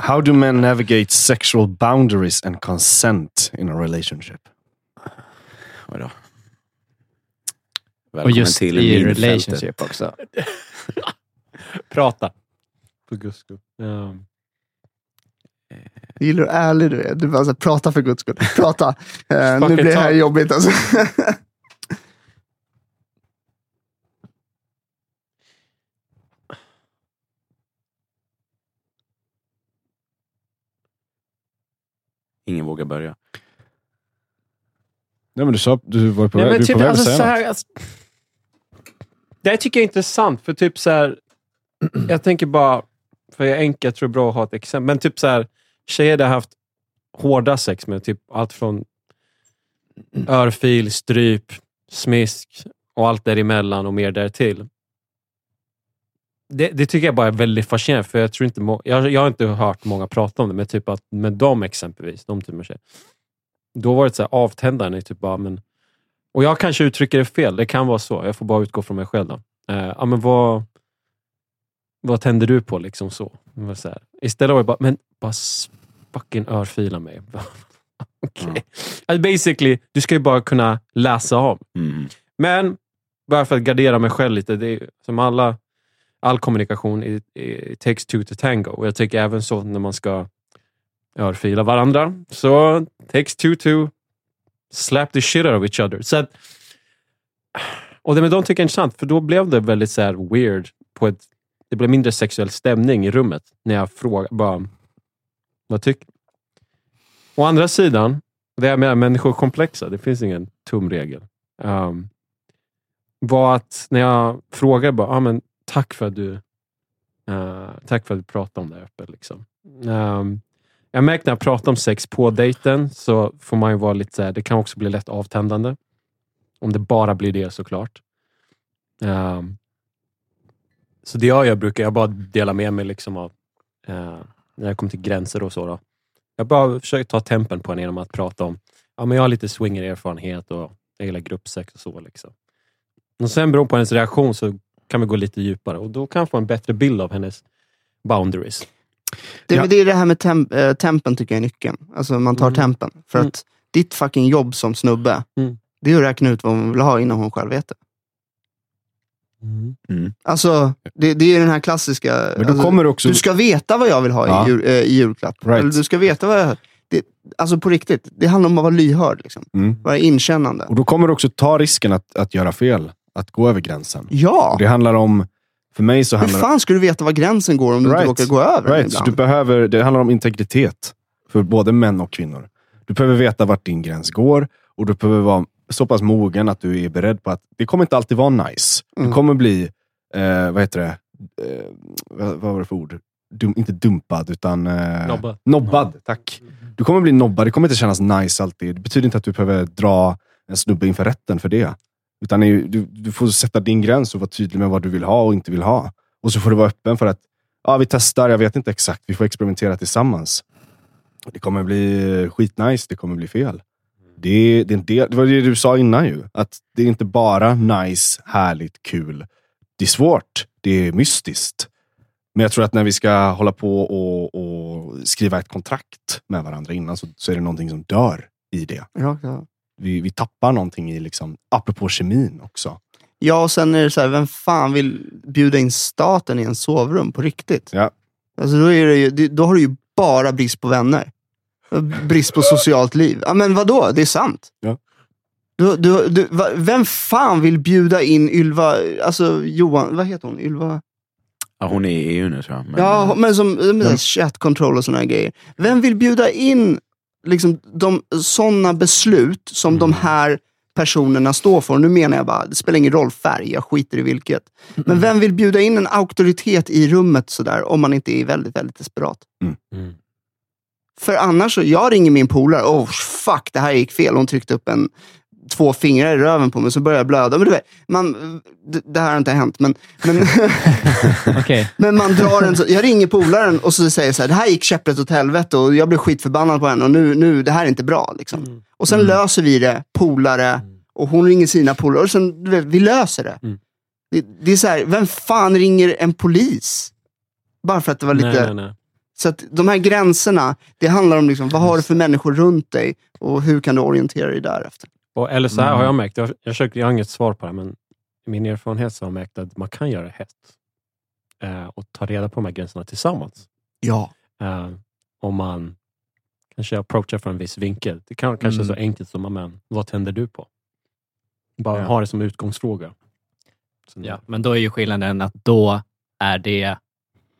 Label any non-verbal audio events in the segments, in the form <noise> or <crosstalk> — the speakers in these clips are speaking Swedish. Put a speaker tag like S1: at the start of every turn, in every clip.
S1: How do men navigate sexual boundaries and consent in a relationship?
S2: Vadå?
S3: Och
S2: Välkommen
S3: just
S2: till
S3: i relationship också. <laughs>
S4: Prata. För guds skull. Ja.
S5: Jag gillar hur ärlig du är. Du bara så här, prata för guds skull. Prata. <laughs> Eh, nu blir det här jobbigt alltså. <laughs>
S2: Ingen vågar börja.
S1: Nej, men du, sa, du var på
S4: Nej,
S1: väg, du
S4: typ,
S1: på väg
S4: alltså,
S1: att
S4: så
S1: säga
S4: här,
S1: något.
S4: alltså, Det här tycker jag är intressant, för typ så här, <clears throat> jag tänker bara, för jag är enkel, jag tror det är bra att ha ett exempel, men typ så här, tjejer har haft hårda sex med typ allt från örfil, stryp, smisk och allt däremellan och mer därtill. Det, det tycker jag bara är väldigt fascinerande, för jag tror inte må, jag, jag har inte hört många prata om det, men typ att med dem exempelvis, de typen av tjejer, då var det så här avtändande, typ bara, men och jag kanske uttrycker det fel, det kan vara så. Jag får bara utgå från mig själv. Då. Eh, ja, men vad, vad tänder du på? liksom så? Så här. Istället var det bara, men bara fucking örfila mig. <laughs> Okej. Alltså basically, du ska ju bara kunna läsa av.
S2: Mm.
S4: Men, bara för att gardera mig själv lite, det är, som alla, all kommunikation, it, it takes two to tango. Och jag tycker även så när man ska örfila varandra, så takes two to slap the shit out of each other. Så att, och det med de tycker jag är intressant, för då blev det väldigt så här weird. På ett, det blev mindre sexuell stämning i rummet när jag frågade bara, vad tycker Å andra sidan, det här med människor komplexa, det finns ingen tumregel. Um, var att när jag frågade bara, ah, men tack för att du uh, tack för att du pratade om det här öppet. Liksom. Um, jag märker när jag pratar om sex på dejten så får man ju vara lite så här, det kan också bli lätt avtändande. Om det bara blir det såklart. Um, så det jag gör brukar jag bara dela med mig liksom av uh, när jag kommer till gränser och så. Då. Jag bara försöker ta tempen på henne genom att prata om, ja men jag har lite swinger-erfarenhet och jag gillar gruppsex och så. Liksom. Och sen beroende på hennes reaktion så kan vi gå lite djupare och då kan jag få en bättre bild av hennes boundaries.
S5: Det,
S1: Ja.
S5: det är det här med temp, eh, tempen tycker jag är nyckeln. Alltså man tar
S4: Mm.
S5: tempen. För
S4: Mm.
S5: att ditt fucking jobb som snubbe,
S4: Mm.
S5: det är att räkna ut vad hon vill ha innan hon själv vet det.
S2: Mm.
S5: Alltså, det, det är den här klassiska...
S1: Men då
S5: alltså,
S1: kommer också...
S5: Du ska veta vad jag vill ha
S1: Ja.
S5: i, jul, eh, i julklapp.
S1: Right.
S5: Eller du ska veta vad jag... Det, alltså på riktigt, det handlar om att vara lyhörd. Liksom.
S1: Mm.
S5: Vara inkännande.
S1: Och då kommer du också ta risken att, att göra fel. Att gå över gränsen.
S5: Ja!
S1: Det handlar om... För mig så
S5: Hur
S1: handlar
S5: fan ska du veta var gränsen går om du
S1: Right.
S5: inte råkar gå över den
S1: Right, så du behöver, det handlar om integritet för både män och kvinnor. Du behöver veta vart din gräns går och du behöver vara så pass mogen att du är beredd på att det kommer inte alltid vara nice. Du
S5: Mm.
S1: kommer bli, eh, vad heter det, eh, vad, vad var det för ord? Dum, inte dumpad, utan eh,
S4: Nobbad.
S1: nobbad. Tack. Du kommer bli nobbad. Det kommer inte kännas nice alltid. Det betyder inte att du behöver dra en snubbe inför rätten för det. Utan ju- du, du får sätta din gräns och vara tydlig med vad du vill ha och inte vill ha. Och så får du vara öppen för att ja, vi testar, jag vet inte exakt. Vi får experimentera tillsammans. Det kommer bli skitnice, det kommer bli fel. Det, det, är en del, det var det du sa innan ju. Att det är inte bara nice, härligt, kul. Det är svårt. Det är mystiskt. Men jag tror att när vi ska hålla på och, och skriva ett kontrakt med varandra innan så, så är det någonting som dör i det.
S5: Ja, ja.
S1: Vi, vi tappar någonting i, liksom, apropå kemin också.
S5: ja, och sen är det så här, vem fan vill bjuda in staten i en sovrum på riktigt?
S1: Ja.
S5: Alltså, då, är det ju, då har du ju bara brist på vänner. Brist på socialt liv. Ja, men vadå? Det är sant.
S1: Ja.
S5: Du, du, du, va, vem fan vill bjuda in Ylva, alltså Johan, vad heter hon? Ylva?
S2: Ja, hon är i EU nu tror jag. Men,
S5: Ja, men som med
S1: Men-
S5: chat control och såna här grejer. Vem vill bjuda in liksom, de, sådana beslut som de här personerna står för? Nu menar jag bara, det spelar ingen roll färg, jag skiter i vilket. Men vem vill bjuda in en auktoritet i rummet sådär, om man inte är väldigt, väldigt desperat?
S4: Mm.
S5: För annars, så, jag ringer min polare, oh fuck, det här gick fel. Hon tryckte upp en, två fingrar i röven på mig, så började jag blöda. Men du vet, man, det, här har inte hänt, men, men <laughs>
S3: Okej.
S5: Men man drar en så, jag ringer polaren och så säger så här, det här gick käpprätt åt helvete och jag blev skitförbannad på henne och nu, nu det här är inte bra. Liksom.
S4: Mm.
S5: Och sen löser vi det, polare, och hon ringer sina polare och sen, du vet, vi löser det.
S4: Mm.
S5: det. Det är så här, vem fan ringer en polis? Bara för att det var lite
S4: Nej, nej, nej.
S5: Så att de här gränserna, det handlar om liksom, vad har du för människor runt dig och hur kan du orientera dig därefter.
S4: Och, eller så här
S3: Mm.
S4: har jag märkt, jag, jag, försöker, jag har inget svar på det, men min erfarenhet så har jag märkt att man kan göra det hett. Eh, och ta reda på de här gränserna tillsammans.
S5: Ja.
S4: Eh, om man kanske approachar från en viss vinkel. Det kan kanske
S3: Mm.
S4: så enkelt som, men vad tänder du på? Bara
S3: Ja.
S4: ha det som utgångsfråga. Så,
S3: Ja, men då är ju skillnaden att då är det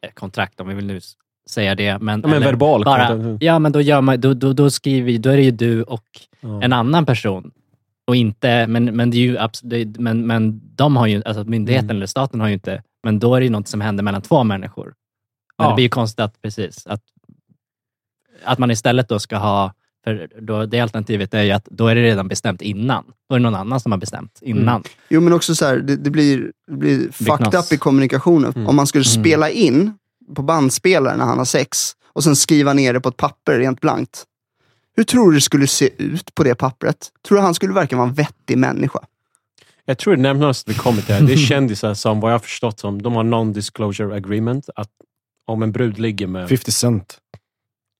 S3: ett kontrakt, om vi vill nu säga det. Men,
S4: Ja, men verbal
S3: bara, ja, men då, gör man, då, då, då skriver då är det ju du och
S4: Ja.
S3: en annan person. Och inte, men, men, det är ju men, men de har ju, alltså myndigheten
S4: Mm.
S3: eller staten har ju inte, men då är det ju något som händer mellan två människor. Men
S4: Ja.
S3: det blir ju konstigt att, precis, att, att man istället då ska ha, för då, det alternativet är ju att då är det redan bestämt innan. Då är det någon annan som har bestämt innan.
S5: Jo, men också så här, det, det blir, det blir fucked up i kommunikationen.
S4: Mm.
S5: Om man skulle
S3: Mm.
S5: spela in på bandspelare när han har sex och sen skriva ner det på ett papper rent blankt. Hur tror du det skulle se ut på det pappret? Tror du han skulle verkligen vara en vettig människa?
S4: Jag tror det närmaste vi kommer till det är <laughs> kändisar som, vad jag har förstått som, de har non-disclosure agreement. Att om en brud ligger med...
S1: 50 Cent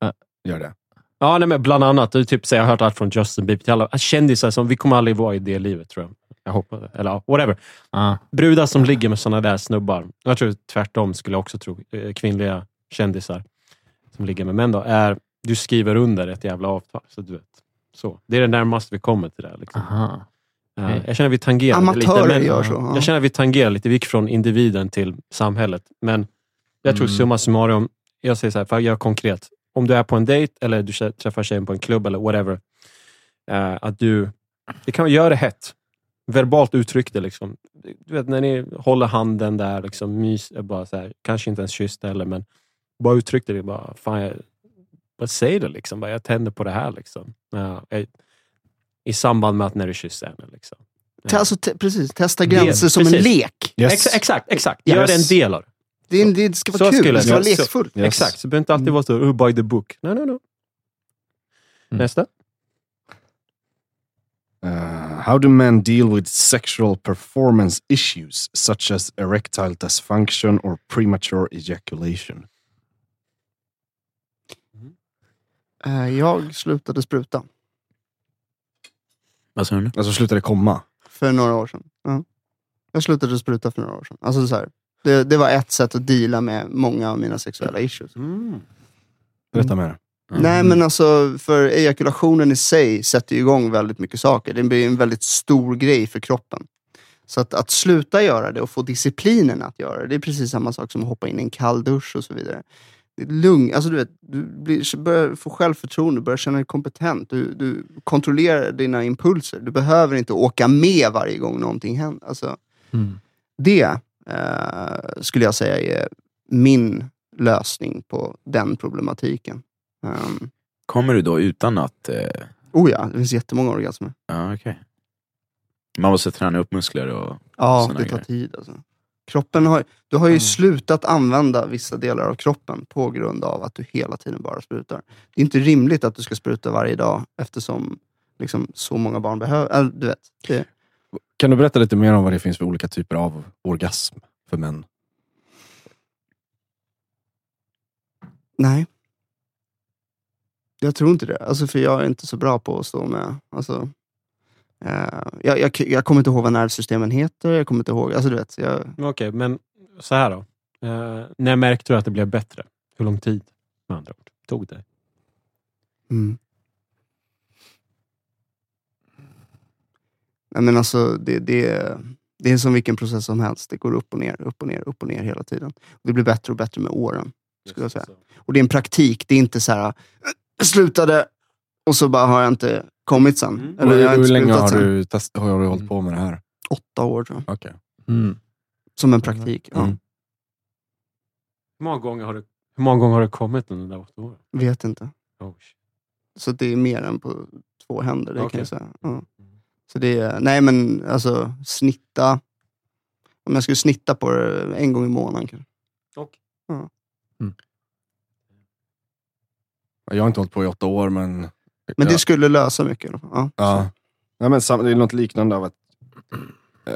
S3: Ja.
S1: gör det.
S4: Ja, nej, men bland annat. Är typ, så jag har hört allt från Justin Bieber till alla kändisar som, vi kommer aldrig vara i det livet tror jag. Jag hoppas Eller whatever.
S3: Ja.
S4: Brudar som ligger med såna där snubbar. Jag tror tvärtom skulle jag också tro. eh, Kvinnliga kändisar som ligger med män då, är, du skriver under ett jävla avtal. Så du vet. Så. Det är det närmaste vi kommer till det. Liksom.
S3: Aha.
S4: Ja,
S3: Okej.
S4: Jag känner att vi tangerar
S5: Amatörer
S4: lite. Men,
S5: gör så, ja.
S4: Jag känner att vi tangerar lite. Vi gick från individen till samhället. Men jag tror
S3: Mm.
S4: summa summarum, jag säger så här, för att göra konkret. Om du är på en dejt eller du träffar tjejen på en klubb eller whatever. eh, att du, det kan göra det hett. Verbalt uttryck det. Liksom. Du vet när ni håller handen där, liksom, mys, eh, bara så här, kanske inte ens kysst heller, men bara uttryck det. Bara, fan, jag, bara säg det liksom. Bara, jag tänder på det här. Liksom. Ja, I samband med att när du kysser henne. Liksom.
S5: Te- Alltså, te- precis, testa gränser som en
S4: precis.
S5: lek.
S1: Yes.
S4: Ex, exakt, exakt. Gör det en
S1: Yes.
S4: del av det.
S5: Det, är, det ska vara
S4: Så
S5: kul,
S4: skulle
S5: det ska vara lekfullt.
S1: Yes.
S4: Exakt, så det behöver inte alltid vara så, oh, by the book. No, no, no.
S3: Mm.
S4: Nästa.
S1: Uh, how do men deal with sexual performance issues such as erectile dysfunction or premature ejaculation?
S5: Eh, Jag slutade spruta
S2: Vad sa du nu?
S1: Alltså slutar det komma?
S5: för några år sedan. Ja. Jag slutade spruta för några år sedan. Alltså, så här, det, det var ett sätt att deala med många av mina sexuella issues.
S1: Berätta mer.
S2: Mm.
S5: Nej men alltså, för ejakulationen i sig sätter igång väldigt mycket saker. Det blir en väldigt stor grej för kroppen. Så att, att sluta göra det och få disciplinen att göra det, det är precis samma sak som att hoppa in i en kall dusch och så vidare. Lugn, alltså du vet, du blir, börjar få självförtroende, börjar känna dig kompetent. Du, du kontrollerar dina impulser. Du behöver inte åka med varje gång någonting händer. Alltså,
S3: Mm.
S5: det eh, skulle jag säga är min lösning på den problematiken. Um,
S2: Kommer du då utan att... Eh,
S5: oh ja, det finns jättemånga orgasmer.
S2: ja, okej. Man måste träna upp muskler och...
S5: Ja, det tar
S2: grejer.
S5: tid. Alltså. Kroppen har, du har ju
S3: Mm.
S5: slutat använda vissa delar av kroppen på grund av att du hela tiden bara sprutar. Det är inte rimligt att du ska spruta varje dag eftersom liksom, så många barn behöver... Äh, du vet, det,
S1: Kan du berätta lite mer om vad det finns för olika typer av orgasm för män?
S5: nej. Jag tror inte det. Alltså, för jag är inte så bra på att stå med... Alltså, eh, jag, jag, jag kommer inte ihåg vad nervsystemen heter. Jag kommer inte ihåg... Alltså, du vet, jag,
S4: Okej, men så här då. Eh, när märkte du att det blev bättre? Hur lång tid, med andra ord, tog det?
S5: Mm. Nej, men alltså, det, det, det är som vilken process som helst. Det går upp och ner, upp och ner, upp och ner hela tiden. Det blir bättre och bättre med åren. Skulle jag säga. Och det är en praktik. Det är inte så här, "Äh, slutade och så bara har jag inte kommit sen.
S4: Mm.
S5: Eller
S1: hur
S5: inte
S1: länge har
S5: sen.
S1: du, test, har du hållit på med det här?
S5: Åtta år tror jag.
S1: Okej.
S3: Mm.
S5: Som en praktik. Ja.
S1: Mm.
S4: Hur, många gånger har du, hur många gånger har du kommit under de där åtta åren?
S5: Vet inte.
S4: Oh.
S5: Så det är mer än på två händer, det kan
S4: Okej.
S5: jag säga. Ja. Så det är, nej men alltså snitta. Om jag skulle snitta på det en gång i månaden kanske.
S1: Jag har inte hållit på i åtta år, men...
S5: Men det skulle lösa mycket. Ja.
S1: ja. Ja, men det är något liknande av att eh,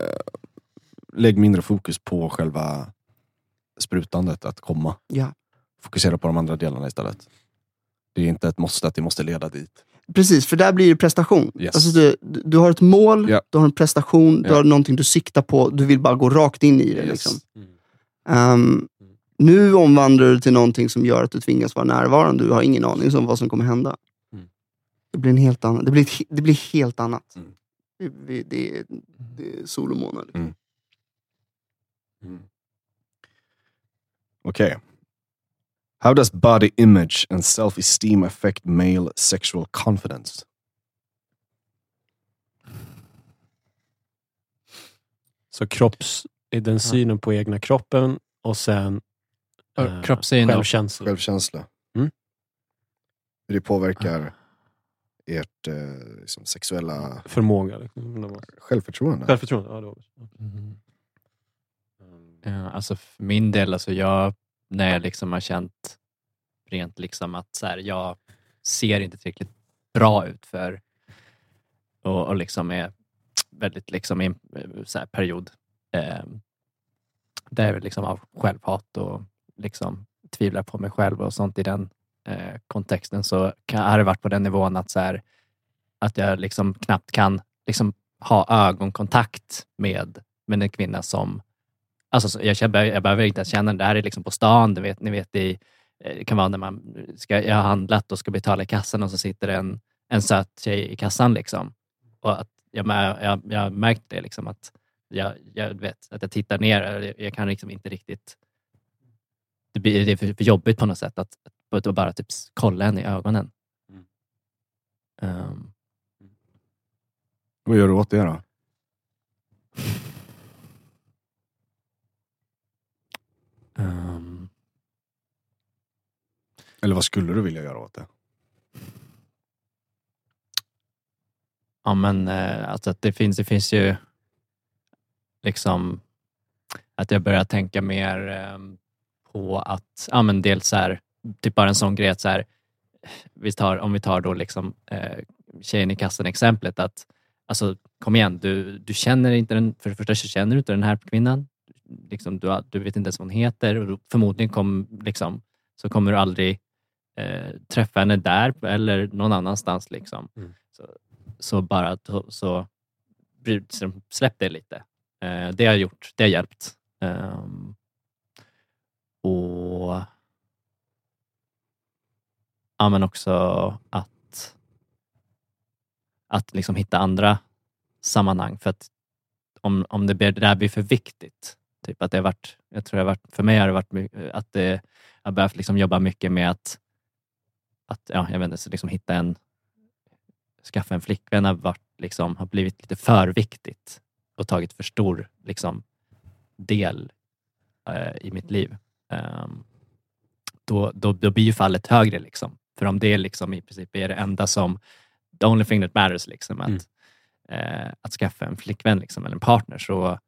S1: lägg mindre fokus på själva sprutandet, att komma.
S5: Ja.
S1: fokusera på de andra delarna istället. Det är inte ett måste att det måste leda dit.
S5: Precis, för där blir det prestation.
S1: Yes.
S5: Alltså du, du har ett mål,
S1: Ja.
S5: du har en prestation, du
S1: Ja.
S5: har någonting du siktar på. Du vill bara gå rakt in i det.
S1: Yes.
S5: Liksom. Ehm, nu omvandlar du till någonting som gör att du tvingas vara närvarande. Du har ingen aning om vad som kommer hända.
S4: Mm.
S5: Det blir en helt annan, det blir, det blir helt annat.
S1: Mm.
S5: Det, det, det, är- det är solomånad.
S1: Mm. Okej. How does body image and self-esteem affect male sexual confidence?
S4: Så kropps, är den synen på egna kroppen och sen eh,
S3: och
S4: självkänsla.
S1: Självkänsla.
S4: Mm.
S1: Hur det påverkar ert eh, liksom sexuella
S4: Förmåga. Liksom.
S1: självförtroende.
S4: Självförtroende. Ja, det var.
S3: Mm. Ja, alltså för min del, alltså jag, när jag liksom har känt rent liksom att så här, jag ser inte tillräckligt bra ut för och, och liksom är väldigt liksom i en eh, så här period eh, där jag liksom av självhat och liksom tvivlar på mig själv och sånt i den eh, kontexten så kan, har det varit på den nivån att, så här, att jag liksom knappt kan liksom ha ögonkontakt med, med en kvinna som Alltså, så jag, känner, jag behöver inte ens känna det. Här är liksom på stan. Du vet, ni vet, i, eh, det kan vara när man ska, jag har handlat och ska betala i kassan och så sitter en, en söt tjej i kassan. Liksom. Och att jag, jag, jag, jag har märkt det, liksom, att jag, jag vet att jag tittar ner. Jag, jag kan liksom inte riktigt... Det, blir, det är för, för jobbigt på något sätt att, att bara typ kolla henne i ögonen.
S4: Mm.
S3: Ehm,
S1: Vad gör du åt det då?
S3: ehm,
S1: Eller vad skulle du vilja göra åt det?
S3: Ja, men eh, alltså att det finns, det finns ju liksom att jag börjar tänka mer eh, på att, ja men dels så här, typ bara en sån grej att så här, vi tar, om vi tar då liksom eh, tjejen i kassan exemplet att alltså kom igen, du, du känner inte den, för det första så känner du inte den här kvinnan. Liksom, du, du vet inte ens vad hon heter och förmodligen kom, liksom, så kommer du aldrig eh, träffa henne där eller någon annanstans. Liksom.
S4: Mm.
S3: Så, så bara så, så så släpp det lite. Eh, det har gjort, det har hjälpt. Ehm, och ja, men också att, att liksom hitta andra sammanhang. För att om, om det, blir, det där blir för viktigt, typ att det har varit, jag tror det har varit, för mig har det varit att det, jag har behövt liksom jobba mycket med att, att ja, jag vet inte, så liksom hitta en, skaffa en flickvän har, varit, liksom, har blivit lite för viktigt och tagit för stor liksom, del eh, i mitt liv. Um, då, då, då blir ju fallet högre. Liksom. För om det liksom i princip är det enda som, the only thing that matters, liksom, att,
S4: Mm.
S3: eh, att skaffa en flickvän liksom, eller en partner så,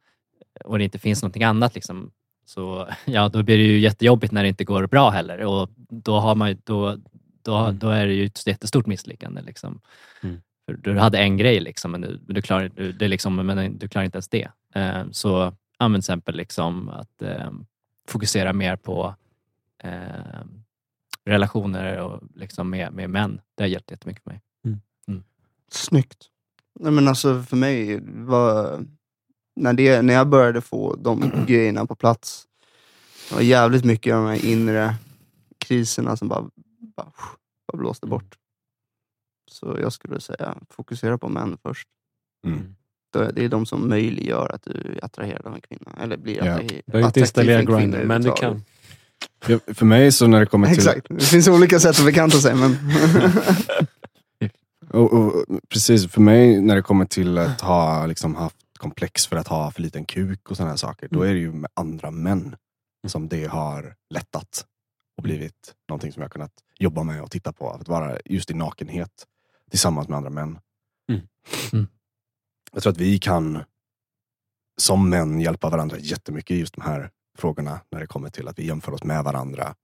S3: och det inte finns någonting annat, liksom, så <laughs> ja, då blir det ju jättejobbigt när det inte går bra heller. Och då, har man, ju- då, då,
S4: Mm.
S3: då är det ju ett jättestort misslyckande. Liksom.
S4: Mm.
S3: För du hade en grej, liksom, men, du, du, klarar, du, det liksom, men du klarar inte ens det. Eh, så använd till exempel liksom att eh, fokusera mer på eh, relationer och liksom med, med män. Det har hjälpt jättemycket för mig.
S5: Snyggt. Nej, men alltså för mig, var, när, det, när jag började få de <clears throat> grejerna på plats, det var jävligt mycket av de här inre kriserna som bara, bara, bara blåste bort. Så jag skulle säga, fokusera på män först.
S1: Mm.
S5: Det är de som möjliggör att du attraherar de här kvinnorna. Eller blir
S1: Ja.
S5: attraher-
S4: Du behöver inte installera
S5: en kvinna
S4: Grindr, men du kan.
S1: Ja, för mig så när det kommer till...
S5: Exakt. Det finns olika sätt att bekanta sig, men... <laughs>
S1: Och, och, precis, för mig när det kommer till att ha liksom, haft komplex för att ha för liten kuk och sådana här saker, då är det ju med andra män som det har lättat och blivit någonting som jag kunnat jobba med och titta på. Att vara just i nakenhet tillsammans med andra män.
S4: Mm.
S3: Mm.
S1: Jag tror att vi kan som män hjälpa varandra jättemycket i just de här frågorna när det kommer till att vi jämför oss med varandra.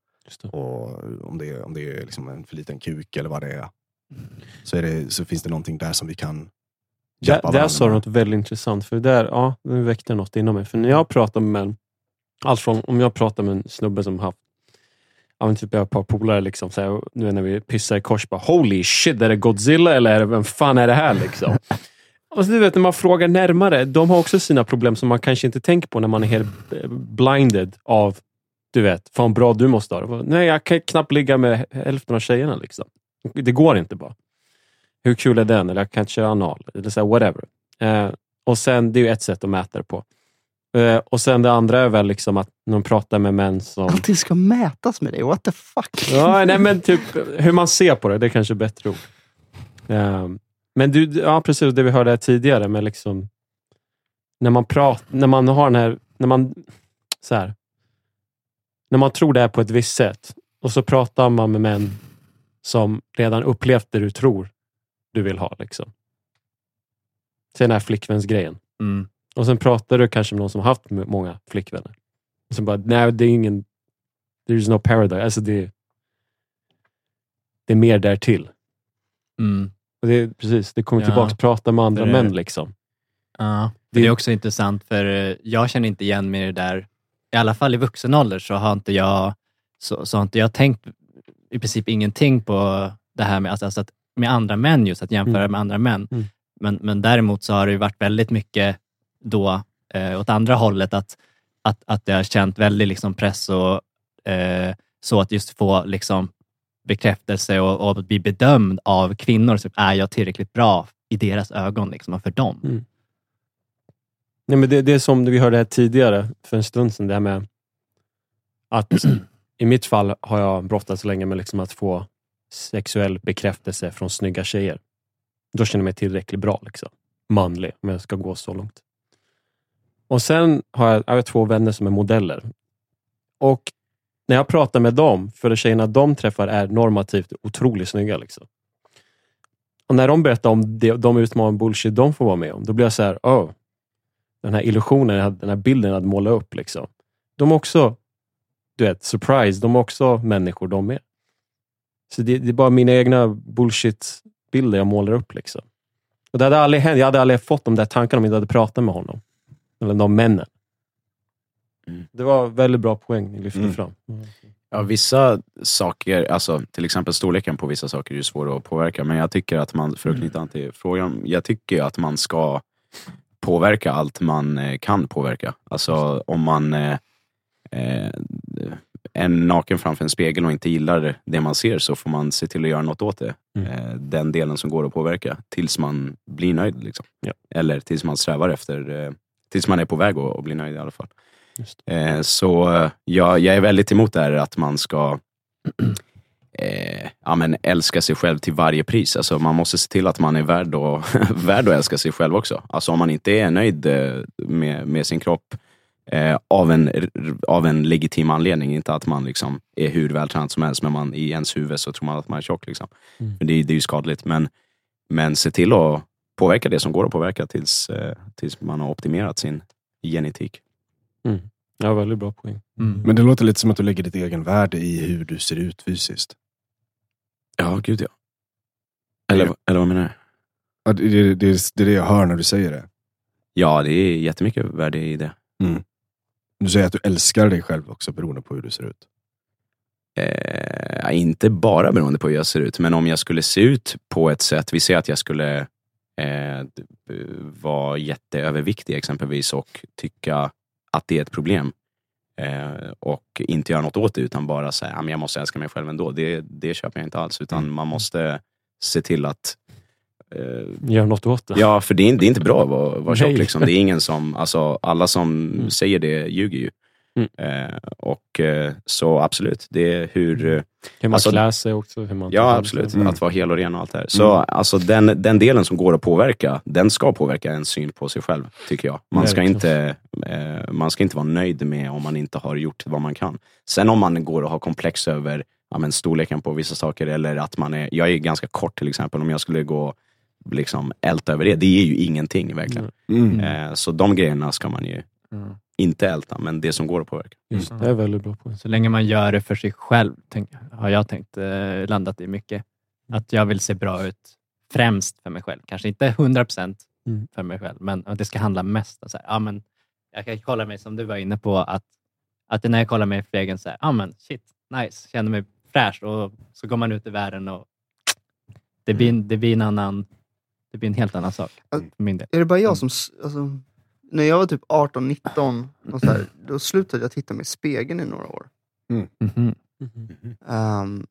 S1: Och om det är, om det är liksom en för liten kuk eller vad det är. Så, är det, så finns det någonting där som vi kan
S4: Där,
S1: hjälpa
S4: där
S1: varandra
S4: sa du något väldigt intressant. För där, ja, det väckte något inom mig. För när jag pratar med allt från om jag pratar med en snubbe som haft ja, men typ jag har ett par polare, liksom, så här, nu när vi pissar i kors, bara holy shit, är det Godzilla eller är det, vem fan är det här? Liksom. <laughs> Och så, du vet, när man frågar närmare, de har också sina problem som man kanske inte tänker på när man är helt eh, blinded av, du vet, fan bra du måste ha det. Nej, jag kan knappt ligga med hälften av tjejerna. Liksom. Det går inte bara. Hur kul är den? Eller jag kan inte köra anal. Eller så här, whatever. Eh, och sen, det är ju ett sätt att mäta det på. Eh, och sen det andra är väl liksom att när man pratar med män som...
S5: Allting ska mätas med dig. What the fuck?
S4: Ja, nej, men typ hur man ser på det. Det är kanske är bättre ord. Eh, men du, ja, precis det vi hörde här tidigare. med liksom, när man pratar, när man har den här, när man, så här, när man tror det är på ett visst sätt och så pratar man med män som redan upplevt det du tror du vill ha. Liksom. Sen den här flickvänsgrejen.
S3: Mm.
S4: Och sen pratar du kanske med någon som har haft många flickvänner. Och sen bara, nej det är ingen, there is no paradise. Alltså det, det är mer därtill.
S3: Mm.
S4: Och det, precis, det kommer
S3: Ja.
S4: tillbaka, prata med andra
S3: är-
S4: män. liksom.
S3: Ja,
S4: Det-
S3: det är också intressant för eh, jag känner inte igen mig i det där. I alla fall i vuxen ålder så har inte jag, så, så har inte jag tänkt i princip ingenting på det här med, alltså, alltså att, med andra män, just att jämföra
S4: Mm.
S3: med andra män.
S4: Mm.
S3: Men, men däremot så har det ju varit väldigt mycket då eh, åt andra hållet, att, att, att jag har känt väldigt liksom, press och eh, så att just få liksom, bekräftelse och, och bli bedömd av kvinnor. Så är jag tillräckligt bra i deras ögon liksom, och för dem?
S4: Mm. Nej, men det, det är som vi hörde här tidigare, för en stund sedan, det här med att <clears throat> i mitt fall har jag brottats länge med liksom att få sexuell bekräftelse från snygga tjejer. Då känner jag mig tillräckligt bra. Liksom. Manlig, om jag ska gå så långt. Och Sen har jag, jag har två vänner som är modeller. Och när jag pratar med dem, för de tjejerna de träffar är normativt otroligt snygga. Liksom. Och när de berättar om det, de utmaningar bullshit de får vara med om, då blir jag så här, oh, den här illusionen, den här bilden jag hade målat upp. Liksom. De är också, du vet, surprise, de är också människor de med. Så det, det är bara mina egna bullshit-bilder jag målar upp. Liksom. Och det hade aldrig hänt, jag hade aldrig fått de där tankarna om jag inte hade pratat med honom. Eller de männen.
S2: Mm.
S4: Det var väldigt bra poäng ni lyfte
S1: Mm.
S4: fram.
S2: Ja, vissa saker, alltså till exempel storleken på vissa saker är ju svåra att påverka. Men jag tycker att man, för att knyta an till frågan, jag tycker att man ska påverka allt man eh, kan påverka. Alltså om man eh, eh, är naken framför en spegel och inte gillar det man ser så får man se till att göra något åt det.
S4: Mm.
S2: Eh, den delen som går att påverka tills man blir nöjd. Liksom.
S4: Ja.
S2: Eller tills man strävar efter, eh, tills man är på väg att att bli nöjd i alla fall. Eh, så eh, jag, jag är väldigt emot det här att man ska <clears throat> eh, ja, men älska sig själv till varje pris. Alltså, man måste se till att man är värd, och, <laughs> värd att älska sig själv också. Alltså, om man inte är nöjd eh, med, med sin kropp eh, av, en, av en legitim anledning, inte att man liksom är hur vältränad som helst, men man, i ens huvud så tror man att man är tjock. Liksom.
S4: Mm.
S2: Det, det är ju skadligt. Men, men se till att påverka det som går att påverka tills, eh, tills man har optimerat sin genetik.
S4: Ja, väldigt bra poäng.
S3: Mm.
S1: Men det låter lite som att du lägger ditt egen värde i hur du ser ut fysiskt.
S2: Ja, gud ja. Eller, eller vad menar du?
S1: Ja, det, det, det, det är det jag hör när du säger det.
S2: Ja, det är jättemycket värde i det.
S1: Du säger att du älskar dig själv också beroende på hur du ser ut.
S2: Eh, inte bara beroende på hur jag ser ut, men om jag skulle se ut på ett sätt, vi säger att jag skulle eh, vara jätteöverviktig exempelvis och tycka att det är ett problem eh, och inte göra något åt det utan bara säga att jag måste älska mig själv ändå. Det, det köper jag inte alls, utan man måste se till att eh,
S4: Gör något åt det.
S2: Ja, för det är, det är inte bra att vara, vara tjock. Liksom. Det är ingen som, alltså, alla som
S4: Mm.
S2: säger det ljuger ju.
S4: Mm.
S2: Eh, och eh, Så absolut, det är hur... eh,
S4: Hur man
S2: Alltså-
S4: klär sig också. Hur man
S2: Ja, absolut.
S1: Mm.
S2: Att vara hel och ren och allt det här. Så
S1: Mm.
S2: alltså, den, den delen som går att påverka, den ska påverka en syn på sig själv, tycker jag. Man ska, inte, eh, man ska inte vara nöjd med om man inte har gjort vad man kan. Sen om man går och har komplex över ja, men storleken på vissa saker, eller att man är... Jag är ganska kort till exempel. Om jag skulle gå liksom älta över det, det är ju ingenting verkligen.
S1: Mm.
S2: Eh, så de grejerna ska man ju
S3: Mm.
S2: Inte älta, men det som går att påverka.
S4: Just, det är väldigt bra poäng.
S3: Så länge man gör det för sig själv, tänk, har jag tänkt, eh, landat i mycket. Att jag vill se bra ut främst för mig själv. Kanske inte 100 procent
S4: Mm.
S3: för mig själv, men att det ska handla mest om så här, ja, men jag kan kolla mig som du var inne på, att, att när jag kollar mig i spegeln, så här, ja, men shit, nice, känner mig fräsch och så går man ut i världen och det blir, det blir en annan, det blir en helt annan sak
S5: Mm.
S3: för min del.
S5: Är det bara jag som... s- Alltså, när jag var typ 18-19, och så här, då slutade jag titta mig i spegeln i några år.
S3: Mhm.
S5: Ehm,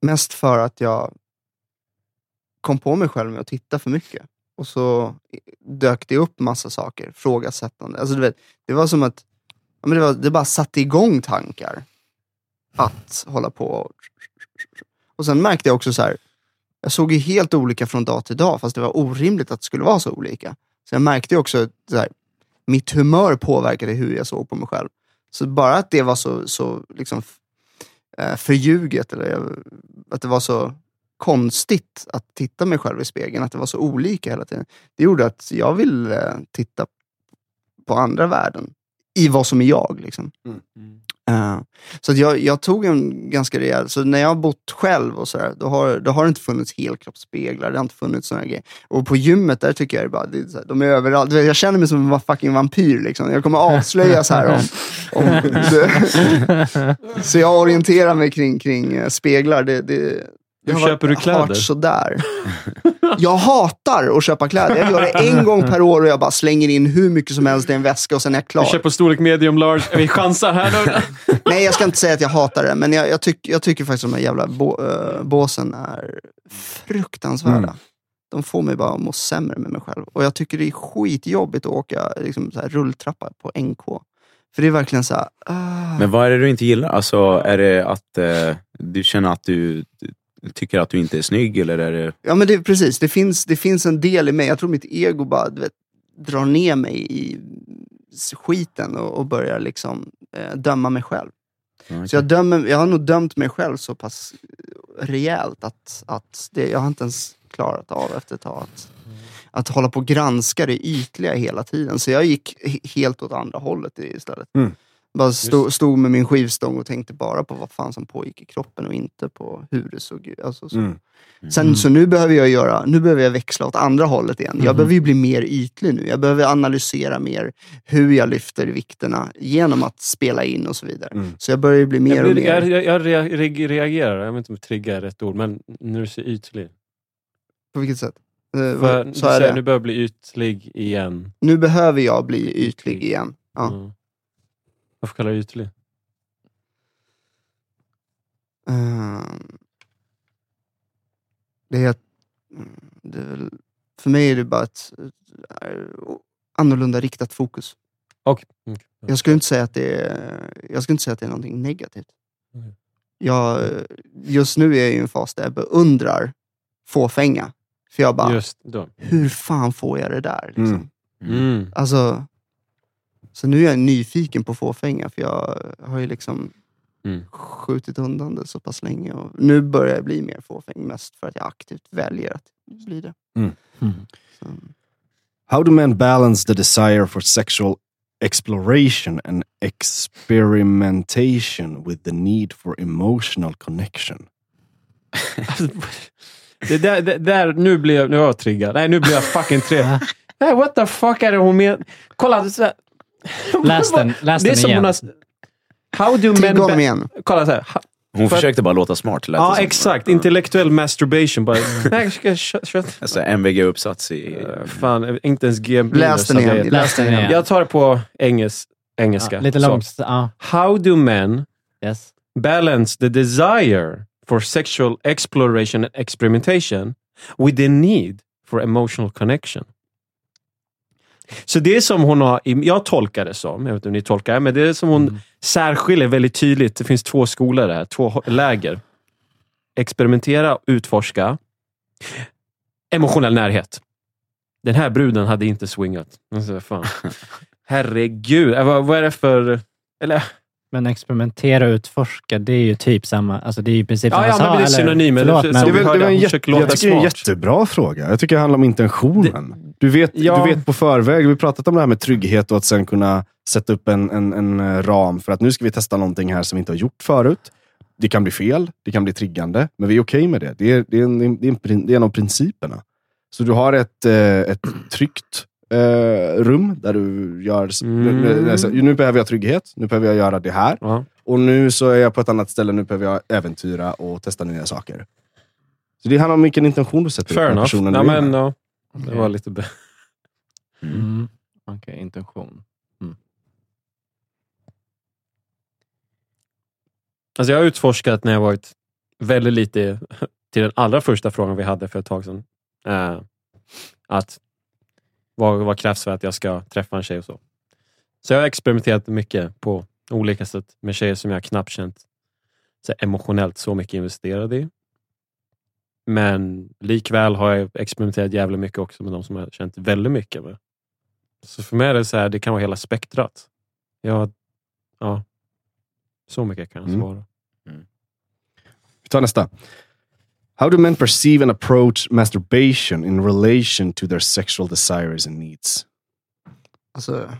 S5: mest för att jag kom på mig själv med att titta för mycket. Och så dök det upp massa saker, frågasättande. Alltså, du vet, det var som att ja, men det, var, det bara satte igång tankar att hålla på. Och, och sen märkte jag också så här, jag såg ju helt olika från dag till dag, fast det var orimligt att det skulle vara så olika. Så jag märkte ju också att mitt humör påverkade hur jag såg på mig själv. Så bara att det var så, så liksom, eh, förljuget, eller att det var så konstigt att titta mig själv i spegeln, att det var så olika hela tiden. Det gjorde att jag ville eh, titta på andra värden i vad som är jag. Liksom. Mm. Mm. Eh, så jag, jag tog en ganska rejäl, så när jag har bott själv och sådär, då har, då har det inte funnits helkroppsspeglar, det har inte funnits sådana grejer. Och på gymmet, där tycker jag det bara, det är här, de är överallt. Jag känner mig som en fucking vampyr liksom. Jag kommer avslöjas här om, om <laughs> Så jag orienterar mig kring, kring eh, speglar. Det, det
S4: Hur
S5: varit-
S4: köper du kläder?
S5: sådär. <laughs> Jag hatar att köpa kläder. Jag gör det en gång per år och jag bara slänger in hur mycket som helst i en väska och sen är jag klar.
S4: Kör på storlek medium large. Vi chansar här nu. <laughs>
S5: Nej, jag ska inte säga att jag hatar det, men jag, jag, tyck, jag tycker faktiskt att de här jävla bå, äh, båsen är fruktansvärda.
S1: Mm.
S5: De får mig bara att må sämre med mig själv. Och jag tycker det är skitjobbigt att åka liksom, så här, rulltrappa på NK. För det är verkligen så här... ah.
S2: Men vad är det du inte gillar? Alltså, är det att eh, du känner att du, du tycker att du inte är snygg eller är det...
S5: Ja men det, precis, det finns, det finns en del i mig, jag tror mitt ego bara vet, drar ner mig i skiten och, och börjar liksom eh, döma mig själv. Så jag, dömer, jag har nog dömt mig själv så pass rejält att, att det, jag har inte ens klarat av efter ett tag att, att hålla på och granska det ytliga hela tiden. Så jag gick he- helt åt andra hållet istället.
S1: Mm.
S5: Bara stod, stod med min skivstång och tänkte bara på vad fan som pågick i kroppen och inte på hur det såg ut. Alltså, så.
S1: Mm.
S5: Sen, Så nu behöver jag göra, nu behöver jag växla åt andra hållet igen. Jag behöver ju bli mer ytlig nu. Jag behöver analysera mer hur jag lyfter vikterna genom att spela in och så vidare.
S1: Mm.
S5: Så jag börjar ju bli mer
S4: Jag,
S5: och
S4: blir,
S5: mer...
S4: jag, jag re- reagerar, jag vet inte om trigga är rätt ord, men när du säger ytlig.
S5: På vilket sätt? Eh,
S4: För,
S5: så
S4: du
S5: är
S4: säger
S5: det.
S4: nu börjar jag bli ytlig igen.
S5: Nu behöver jag bli ytlig igen. Ja.
S4: Mm. Varför kallar du ytlig?
S5: Ehm, det är, mm, det är väl, för mig är det bara ett, ett annorlunda riktat fokus.
S4: Okej. okej.
S5: Jag skulle inte säga att det är, jag skulle inte säga att det är någonting negativt.
S4: Mm.
S5: Jag, just nu är jag i en fas där jag beundrar fåfänga. För jag bara, hur fan får jag det där? Liksom?
S1: Mm.
S4: Mm.
S5: Alltså, så nu är jag nyfiken på fåfänga, för jag har ju liksom
S4: Mm.
S5: skjutit undan det så pass länge. Och nu börjar jag bli mer fåfäng, mest för att jag aktivt väljer att bli det.
S3: Mm.
S5: Så,
S1: How do men balance the desire for sexual exploration and experimentation with the need for emotional connection? <laughs>
S4: Det där, det där, nu blir jag, nu är jag triggad. Nej, nu blir jag fucking. <laughs> Nej, what the fuck är det hon menar? Kolla, <laughs>
S3: Läs den, läs
S4: det är
S3: den
S4: som
S3: igen.
S4: hon har... How do men... Ba-
S5: igen.
S4: Kolla så här.
S2: Hon
S4: För-
S2: försökte bara låta smart. lät
S4: Ja, exakt. Intellektuell masturbation. Bara, <laughs>
S2: Alltså MVG-uppsats i...
S4: Eh, Fan, inte ens G
S5: Läs den igen.
S3: Läs den igen.
S4: Jag tar det på engelsk, engelska.
S3: Ja, lite långt. Ja,
S4: How do men
S3: yes.
S4: balance the desire for sexual exploration and experimentation with the need for emotional connection? Så det som hon har, jag tolkar det som, jag vet inte om ni tolkar det, men det är som hon särskiljer väldigt tydligt. Det finns två skolor där, två läger. Experimentera, utforska. Emotionell närhet. Den här bruden hade inte swingat. Alltså, fan. <laughs> Herregud, eh, vad, vad är det för... Eller,
S3: Men experimentera och utforska, det är ju typ samma. Alltså det är ju i princip
S4: Ja,
S3: samma
S4: ja, men
S3: sak.
S4: det är
S3: eller-
S4: synonymer.
S3: Förlåt,
S4: Det-
S3: men,
S1: Det är det var en jätte,
S4: låta
S1: jag tycker det är en jättebra fråga. Jag tycker det handlar om intentionen. Du, vet,
S4: Ja.
S1: du vet på förväg, vi har pratat om det här med trygghet och att sen kunna sätta upp en, en, en eh, ram för att nu ska vi testa någonting här som vi inte har gjort förut. Det kan bli fel, det kan bli triggande, men vi är okej med det. Det är, det, är en, det, är en, det är en av principerna. Så du har ett, eh, ett tryggt eh, rum där du gör...
S4: Mm.
S1: Nu, nu, behöver jag trygghet, nu behöver jag göra det här.
S4: Ja.
S1: Och nu så är jag på ett annat ställe. Nu behöver jag äventyra och testa nya saker. Så det handlar om vilken intention du sätter
S4: Fair
S1: på
S4: enough.
S1: personen
S4: Ja, men,
S1: med.
S4: ja, det var lite... Be-
S3: Mm. Okej, intention.
S4: Alltså jag har utforskat när jag varit väldigt lite till den allra första frågan vi hade för ett tag sedan. Eh, att vad, vad krävs för att jag ska träffa en tjej och så. Så jag har experimenterat mycket på olika sätt med tjejer som jag knappt känt så emotionellt så mycket investerad i. Men likväl har jag experimenterat jävligt mycket också med de som jag känt väldigt mycket med. Så för mig är det så här, det kan vara hela spektrat. Jag, ja, så mycket kan jag
S1: Mm.
S4: svara.
S1: Vi tar nästa. How do men perceive and approach masturbation in relation to their sexual desires and needs?
S5: Alltså...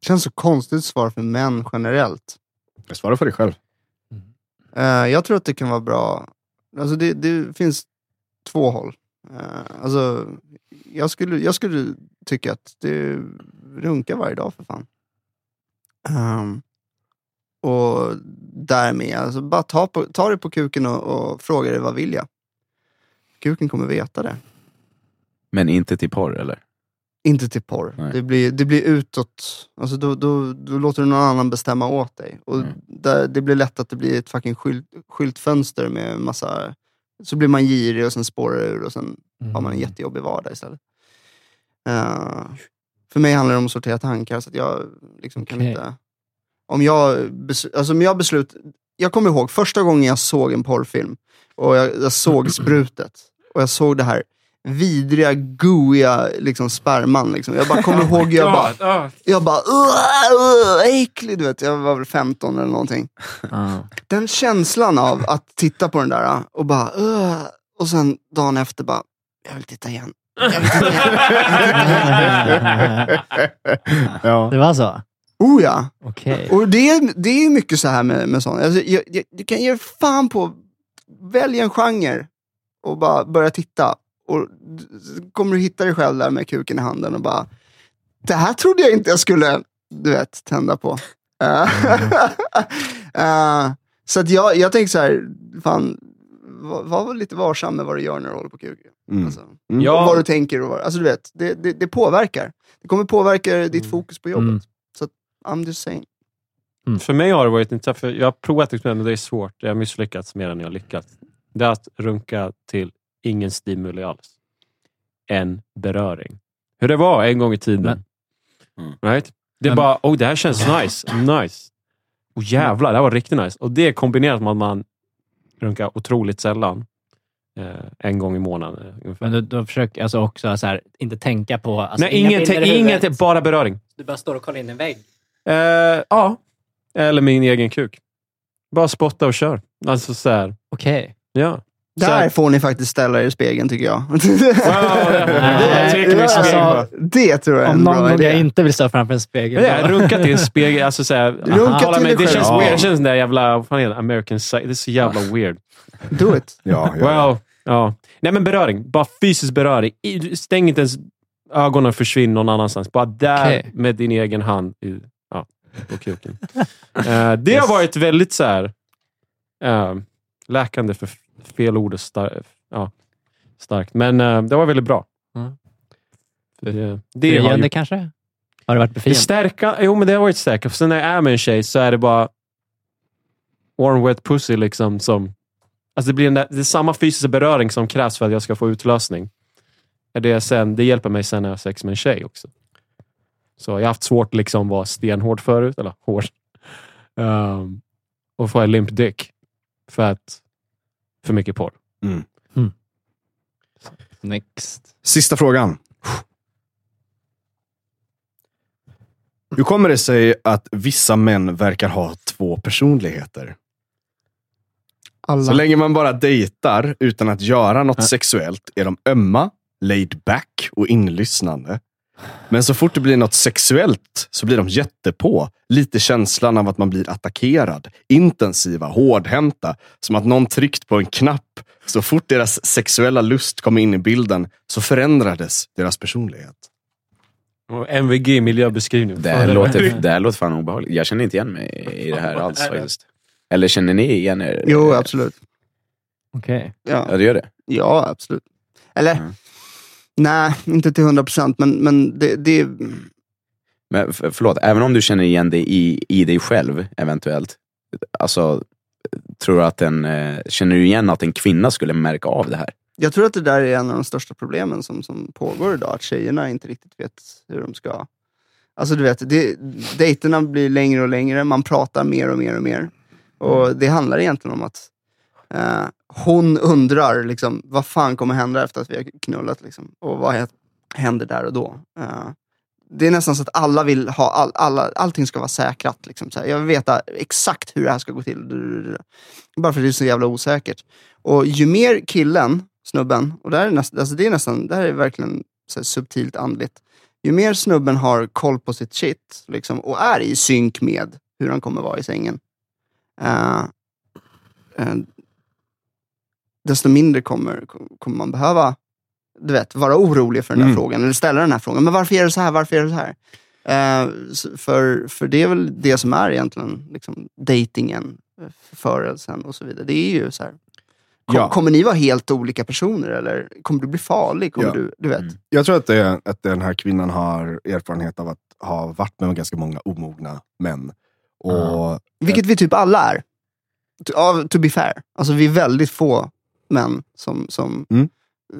S5: Det känns så konstigt svar för män generellt.
S1: Jag svarar för dig själv.
S5: Eh, jag tror att det kan vara bra. Alltså det, det finns två håll. Eh, alltså, jag, skulle, jag skulle tycka att det runkar varje dag för fan. Ehm, och därmed, alltså bara ta, på, ta det på kuken och, och fråga dig vad vill jag? Kuken kommer veta det.
S2: Men inte till porr eller?
S5: Inte till porr.
S2: Nej.
S5: Det blir, det blir utåt. Alltså då, då, då låter du någon annan bestämma åt dig. Och
S2: Mm.
S5: där, det blir lätt att det blir ett fucking skylt, skyltfönster med massa... Så blir man girig och sen spårar det ur och sen har man en jättejobbig vardag istället. Eh, för mig handlar det om att sortera tankar. Så att jag liksom kan inte... Om jag, alltså om jag beslut... Jag kommer ihåg första gången jag såg en porrfilm och jag, jag såg <clears throat> sprutet och jag såg det här vidriga, gooiga liksom, sperman. Liksom. Jag bara kommer ihåg, jag <laughs> bara,
S4: Ja,
S5: jag bara uh, äcklig, du vet. Jag var väl 15 eller någonting. Den känslan av att titta på den där och bara uh, och sen dagen efter bara, jag vill titta igen. Jag vill titta igen. <laughs>
S1: Ja.
S3: Det var så?
S5: Oh ja!
S3: Okej.
S5: Och det är, det är mycket så här med, med sånt. Alltså, jag, jag, du kan ge fan på, välj en genre och bara börja titta. Och kommer du hitta dig själv där med kuken i handen och bara, det här trodde jag inte jag skulle, du vet, tända på. Eh, <laughs> så att jag, jag tänker så här, fan, var, var lite varsam med vad du gör när du håller på kuken.
S1: Mm.
S5: Alltså,
S1: Mm.
S4: Ja.
S5: vad du tänker och vad, alltså du vet, det, det, det påverkar. Det kommer påverka ditt
S4: Mm.
S5: fokus på jobbet.
S3: Mm.
S5: Så att, I'm just saying.
S4: För mig har det varit inte för Jag har provat experiment, men det är svårt. Jag har misslyckats mer än jag har lyckats. Det är att runka till ingen stimuli alls. En beröring. Hur det var en gång i tiden.
S2: Mm.
S4: Right? Det är
S3: Men-
S4: bara, oh det här känns nice. Nice. Och jävlar, det här var riktigt nice. Och det kombinerat med att man runkar otroligt sällan. Eh, en gång i månaden eh, ungefär.
S3: Men du, du försöker alltså också så här, inte tänka på... Alltså,
S4: Nej,
S3: inga
S4: inget, inget, bara beröring.
S3: Du bara står och kollar in en vägg.
S4: Eh, ja. Eller min egen kuk. Bara spotta och kör. Alltså så här,
S3: Okej.
S4: ja.
S5: Där
S4: här-
S5: får ni faktiskt ställa er i spegeln tycker jag.
S4: Wow, vi <laughs> ska
S3: Alltså,
S5: det tror jag är
S3: Om
S5: en
S3: någon
S5: bra idé.
S3: jag inte vill stå framför en spegel.
S4: Ja, jag runkat i en spegel. <laughs> Alltså såhär,
S5: Runka till
S4: men
S5: dig
S4: det
S5: själv.
S4: känns
S1: Ja.
S4: weird. Det känns där jävla, vad fan är det? American Psycho. Det är så jävla weird.
S5: Do it.
S1: Ja, ja.
S4: Well, ja. Nej men beröring. Bara fysisk beröring. Stäng inte ens ögonen och försvinn någon annanstans. Bara där
S3: Okej.
S4: med din egen hand i, ja, på kuken. Eh, det har varit väldigt så här, eh, läkande för fel ord star- ja, starkt. Men eh, det var väldigt bra.
S3: Mm.
S4: Det, det har ju
S3: kanske? Har det varit
S4: det
S3: befriande?
S4: stärka, jo, men det har varit stärkande. För sen när jag är med en tjej så är det bara warm wet pussy. Liksom, som, alltså det, blir där- det är samma fysiska beröring som krävs för att jag ska få utlösning. Det, sen, det hjälper mig sen när jag har sex med en tjej också. Så jag har haft svårt att liksom vara stenhård förut. Eller hård. Um, och få en limp dick. För att för mycket porr.
S3: Next.
S1: Sista frågan. Hur kommer det sig att vissa män verkar ha två personligheter?
S5: Alla.
S1: Så länge man bara dejtar utan att göra något sexuellt är de ömma, laid back och inlyssnande. Men så fort det blir något sexuellt så blir de jättepå. Lite känslan av att man blir attackerad. Intensiva, hårdhänta. Som att någon tryckt på en knapp. Så fort deras sexuella lust kom in i bilden så förändrades deras personlighet.
S4: Och MVG miljöbeskrivning.
S2: Det här, låter, det här låter fan obehagligt. Jag känner inte igen mig i det här <laughs> alls faktiskt. Eller känner ni igen er?
S5: Jo, absolut.
S3: Okej.
S5: Ja,
S2: Ja, det gör det.
S5: ja absolut. Eller,
S2: Mm.
S5: Nej, inte till hundra procent, men, men det, det
S2: Men förlåt, även om du känner igen dig i, i dig själv eventuellt. Alltså, tror du att en, eh, känner du igen att en kvinna skulle märka av det här?
S5: Jag tror att det där är en av de största problemen som, som pågår idag. Att tjejerna inte riktigt vet hur de ska... Alltså du vet, det, dejterna blir längre och längre, man pratar mer och mer och mer. Och det handlar egentligen om att eh, hon undrar liksom, vad fan kommer hända efter att vi har knullat? Liksom, och vad händer där och då? Eh, det är nästan så att alla vill ha, all, alla, allting ska vara säkrat. Liksom, så här. Jag vill veta exakt hur det här ska gå till. Bara för att det är så jävla osäkert. Och ju mer killen, snubben, och det här är, näst, alltså det är nästan, det här är verkligen så här subtilt andligt. Ju mer snubben har koll på sitt shit liksom, och är i synk med hur han kommer vara i sängen. Uh, uh, desto mindre kommer, kommer man behöva du vet, vara orolig för den här
S1: Mm.
S5: frågan. Eller ställa den här frågan. Men varför är det så här? Varför är det så här? Eh, för, för det är väl det som är egentligen liksom, datingen, eh, förelsen och så vidare. Det är ju så här. Kom,
S1: Ja.
S5: Kommer ni vara helt olika personer eller kommer du bli farlig? Kommer
S1: Ja.
S5: du, du vet.
S2: Mm.
S1: Jag tror att, det att den här kvinnan har erfarenhet av att ha varit med ganska många omogna män. Och
S5: Vilket vi typ alla är. To, to be fair. Alltså vi är väldigt få män som, som
S1: Mm.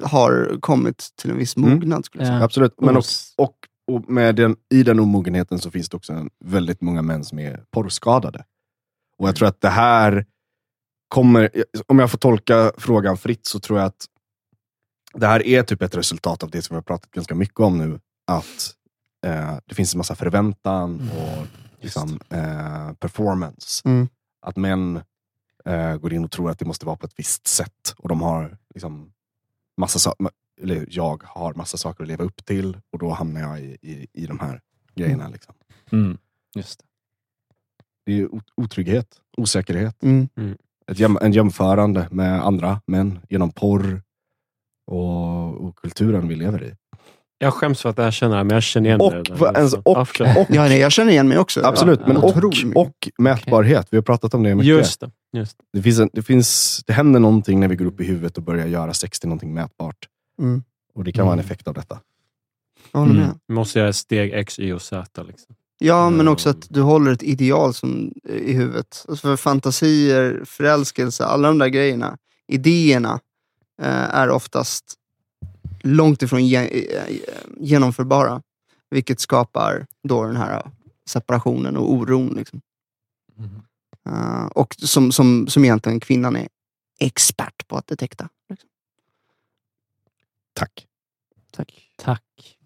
S5: har kommit till en viss
S1: Mm.
S5: mognad. Skulle jag säga.
S3: Ja.
S1: Absolut. Men
S3: Och-
S1: och, och med den, i den omogenheten så finns det också en, väldigt många män som är porrskadade. Och jag tror att det här kommer, om jag får tolka frågan fritt, så tror jag att det här är typ ett resultat av det som vi har pratat ganska mycket om nu. Att eh, det finns en massa förväntan och liksom, eh, performance.
S5: Mm.
S1: Att män eh, går in och tror att det måste vara på ett visst sätt. Och de har liksom massa saker, eller jag har massa saker att leva upp till och då hamnar jag i, i, i de här grejerna. Liksom.
S3: Mm. Just det.
S1: Det är otrygghet, osäkerhet,
S5: Mm.
S1: ett jäm, en jämförande med andra män genom porr och, och kulturen vi lever i.
S4: Jag skäms för att erkänna det, men jag känner igen
S1: Och,
S4: det.
S1: ens- och,
S4: Ja, förlåt.
S1: och,
S5: Ja, nej, jag känner igen mig också.
S1: absolut,
S3: ja,
S1: men och, och mätbarhet. Vi har pratat om det mycket.
S4: Just det. Just det.
S1: Det, finns en, det, finns, det händer någonting när vi går upp i huvudet och börjar göra sex till någonting mätbart.
S5: Mm.
S1: Och det kan vara en
S4: Mm.
S1: effekt av detta.
S5: Jag håller med.
S3: Mm.
S4: Vi måste göra steg X, Y och Z. Liksom.
S5: Ja, men
S1: Mm.
S5: också att du håller ett ideal som, i huvudet. Alltså för fantasier, förälskelse, alla de där grejerna, idéerna, eh, är oftast långt ifrån eh, genomförbara. Vilket skapar då den här separationen och oron. Liksom. Eh, och som, som, som egentligen kvinnan är expert på att detekta. Liksom.
S1: Tack.
S5: Tack.
S3: Tack.